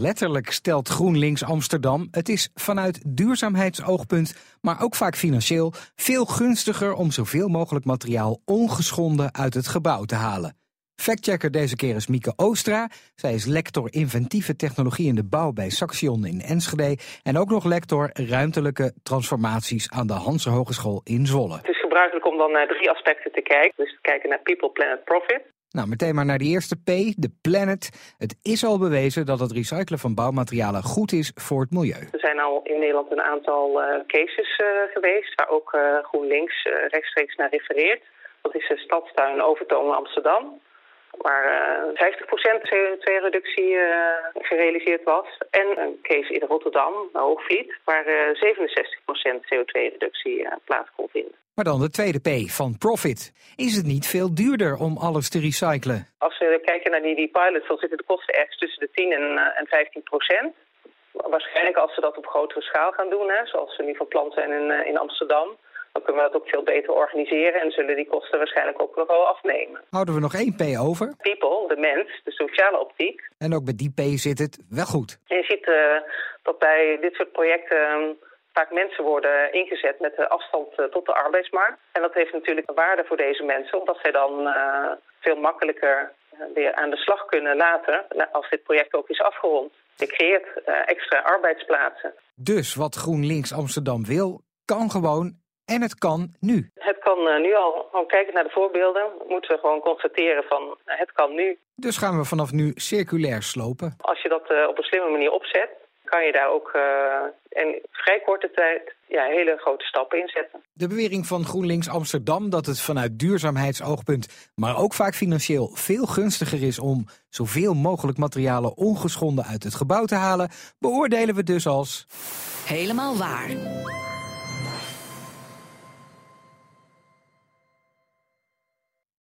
Letterlijk stelt GroenLinks Amsterdam: het is vanuit duurzaamheidsoogpunt, maar ook vaak financieel, veel gunstiger om zoveel mogelijk materiaal ongeschonden uit het gebouw te halen. Factchecker deze keer is Mieke Oostra. Zij is lector inventieve technologie in de bouw bij Saxion in Enschede. En ook nog lector ruimtelijke transformaties aan de Hanse Hogeschool in Zwolle. Het is gebruikelijk om dan naar drie aspecten te kijken. Dus kijken naar people, planet, profit. Nou, meteen maar naar die eerste P, de planet. Het is al bewezen dat het recyclen van bouwmaterialen goed is voor het milieu. Er zijn al in Nederland een aantal uh, cases uh, geweest waar ook uh, GroenLinks rechtstreeks naar refereert. Dat is de stadstuin Overtoom Amsterdam waar uh, 50% CO2-reductie uh, gerealiseerd was. En een case in Rotterdam, Hoogvliet, waar uh, 67% CO2-reductie plaats kon vinden. Maar dan de tweede P van profit. Is het niet veel duurder om alles te recyclen? Als we kijken naar die, die pilots, dan zitten de kosten ergens tussen de 10 en, en 15 procent. Waarschijnlijk als ze dat op grotere schaal gaan doen, hè, zoals ze nu van plan zijn in, in Amsterdam dan kunnen we dat ook veel beter organiseren en zullen die kosten waarschijnlijk ook nog wel afnemen. Houden we nog één P over? People, de mens, de sociale optiek. En ook bij die P zit het wel goed. En je ziet uh, dat bij dit soort projecten uh, vaak mensen worden ingezet met de afstand uh, tot de arbeidsmarkt. En dat heeft natuurlijk een waarde voor deze mensen, omdat zij dan veel makkelijker weer aan de slag kunnen later, als dit project ook is afgerond. Je creëert extra arbeidsplaatsen. Dus wat GroenLinks Amsterdam wil, kan gewoon en het kan nu. Het kan uh, nu al. Gewoon kijken naar de voorbeelden. Moeten we gewoon constateren van uh, het kan nu. Dus gaan we vanaf nu circulair slopen. Als je dat uh, op een slimme manier opzet, kan je daar ook in vrij korte tijd ja, hele grote stappen in zetten. De bewering van GroenLinks Amsterdam dat het vanuit duurzaamheidsoogpunt, maar ook vaak financieel veel gunstiger is om zoveel mogelijk materialen ongeschonden uit het gebouw te halen, beoordelen we dus als helemaal waar.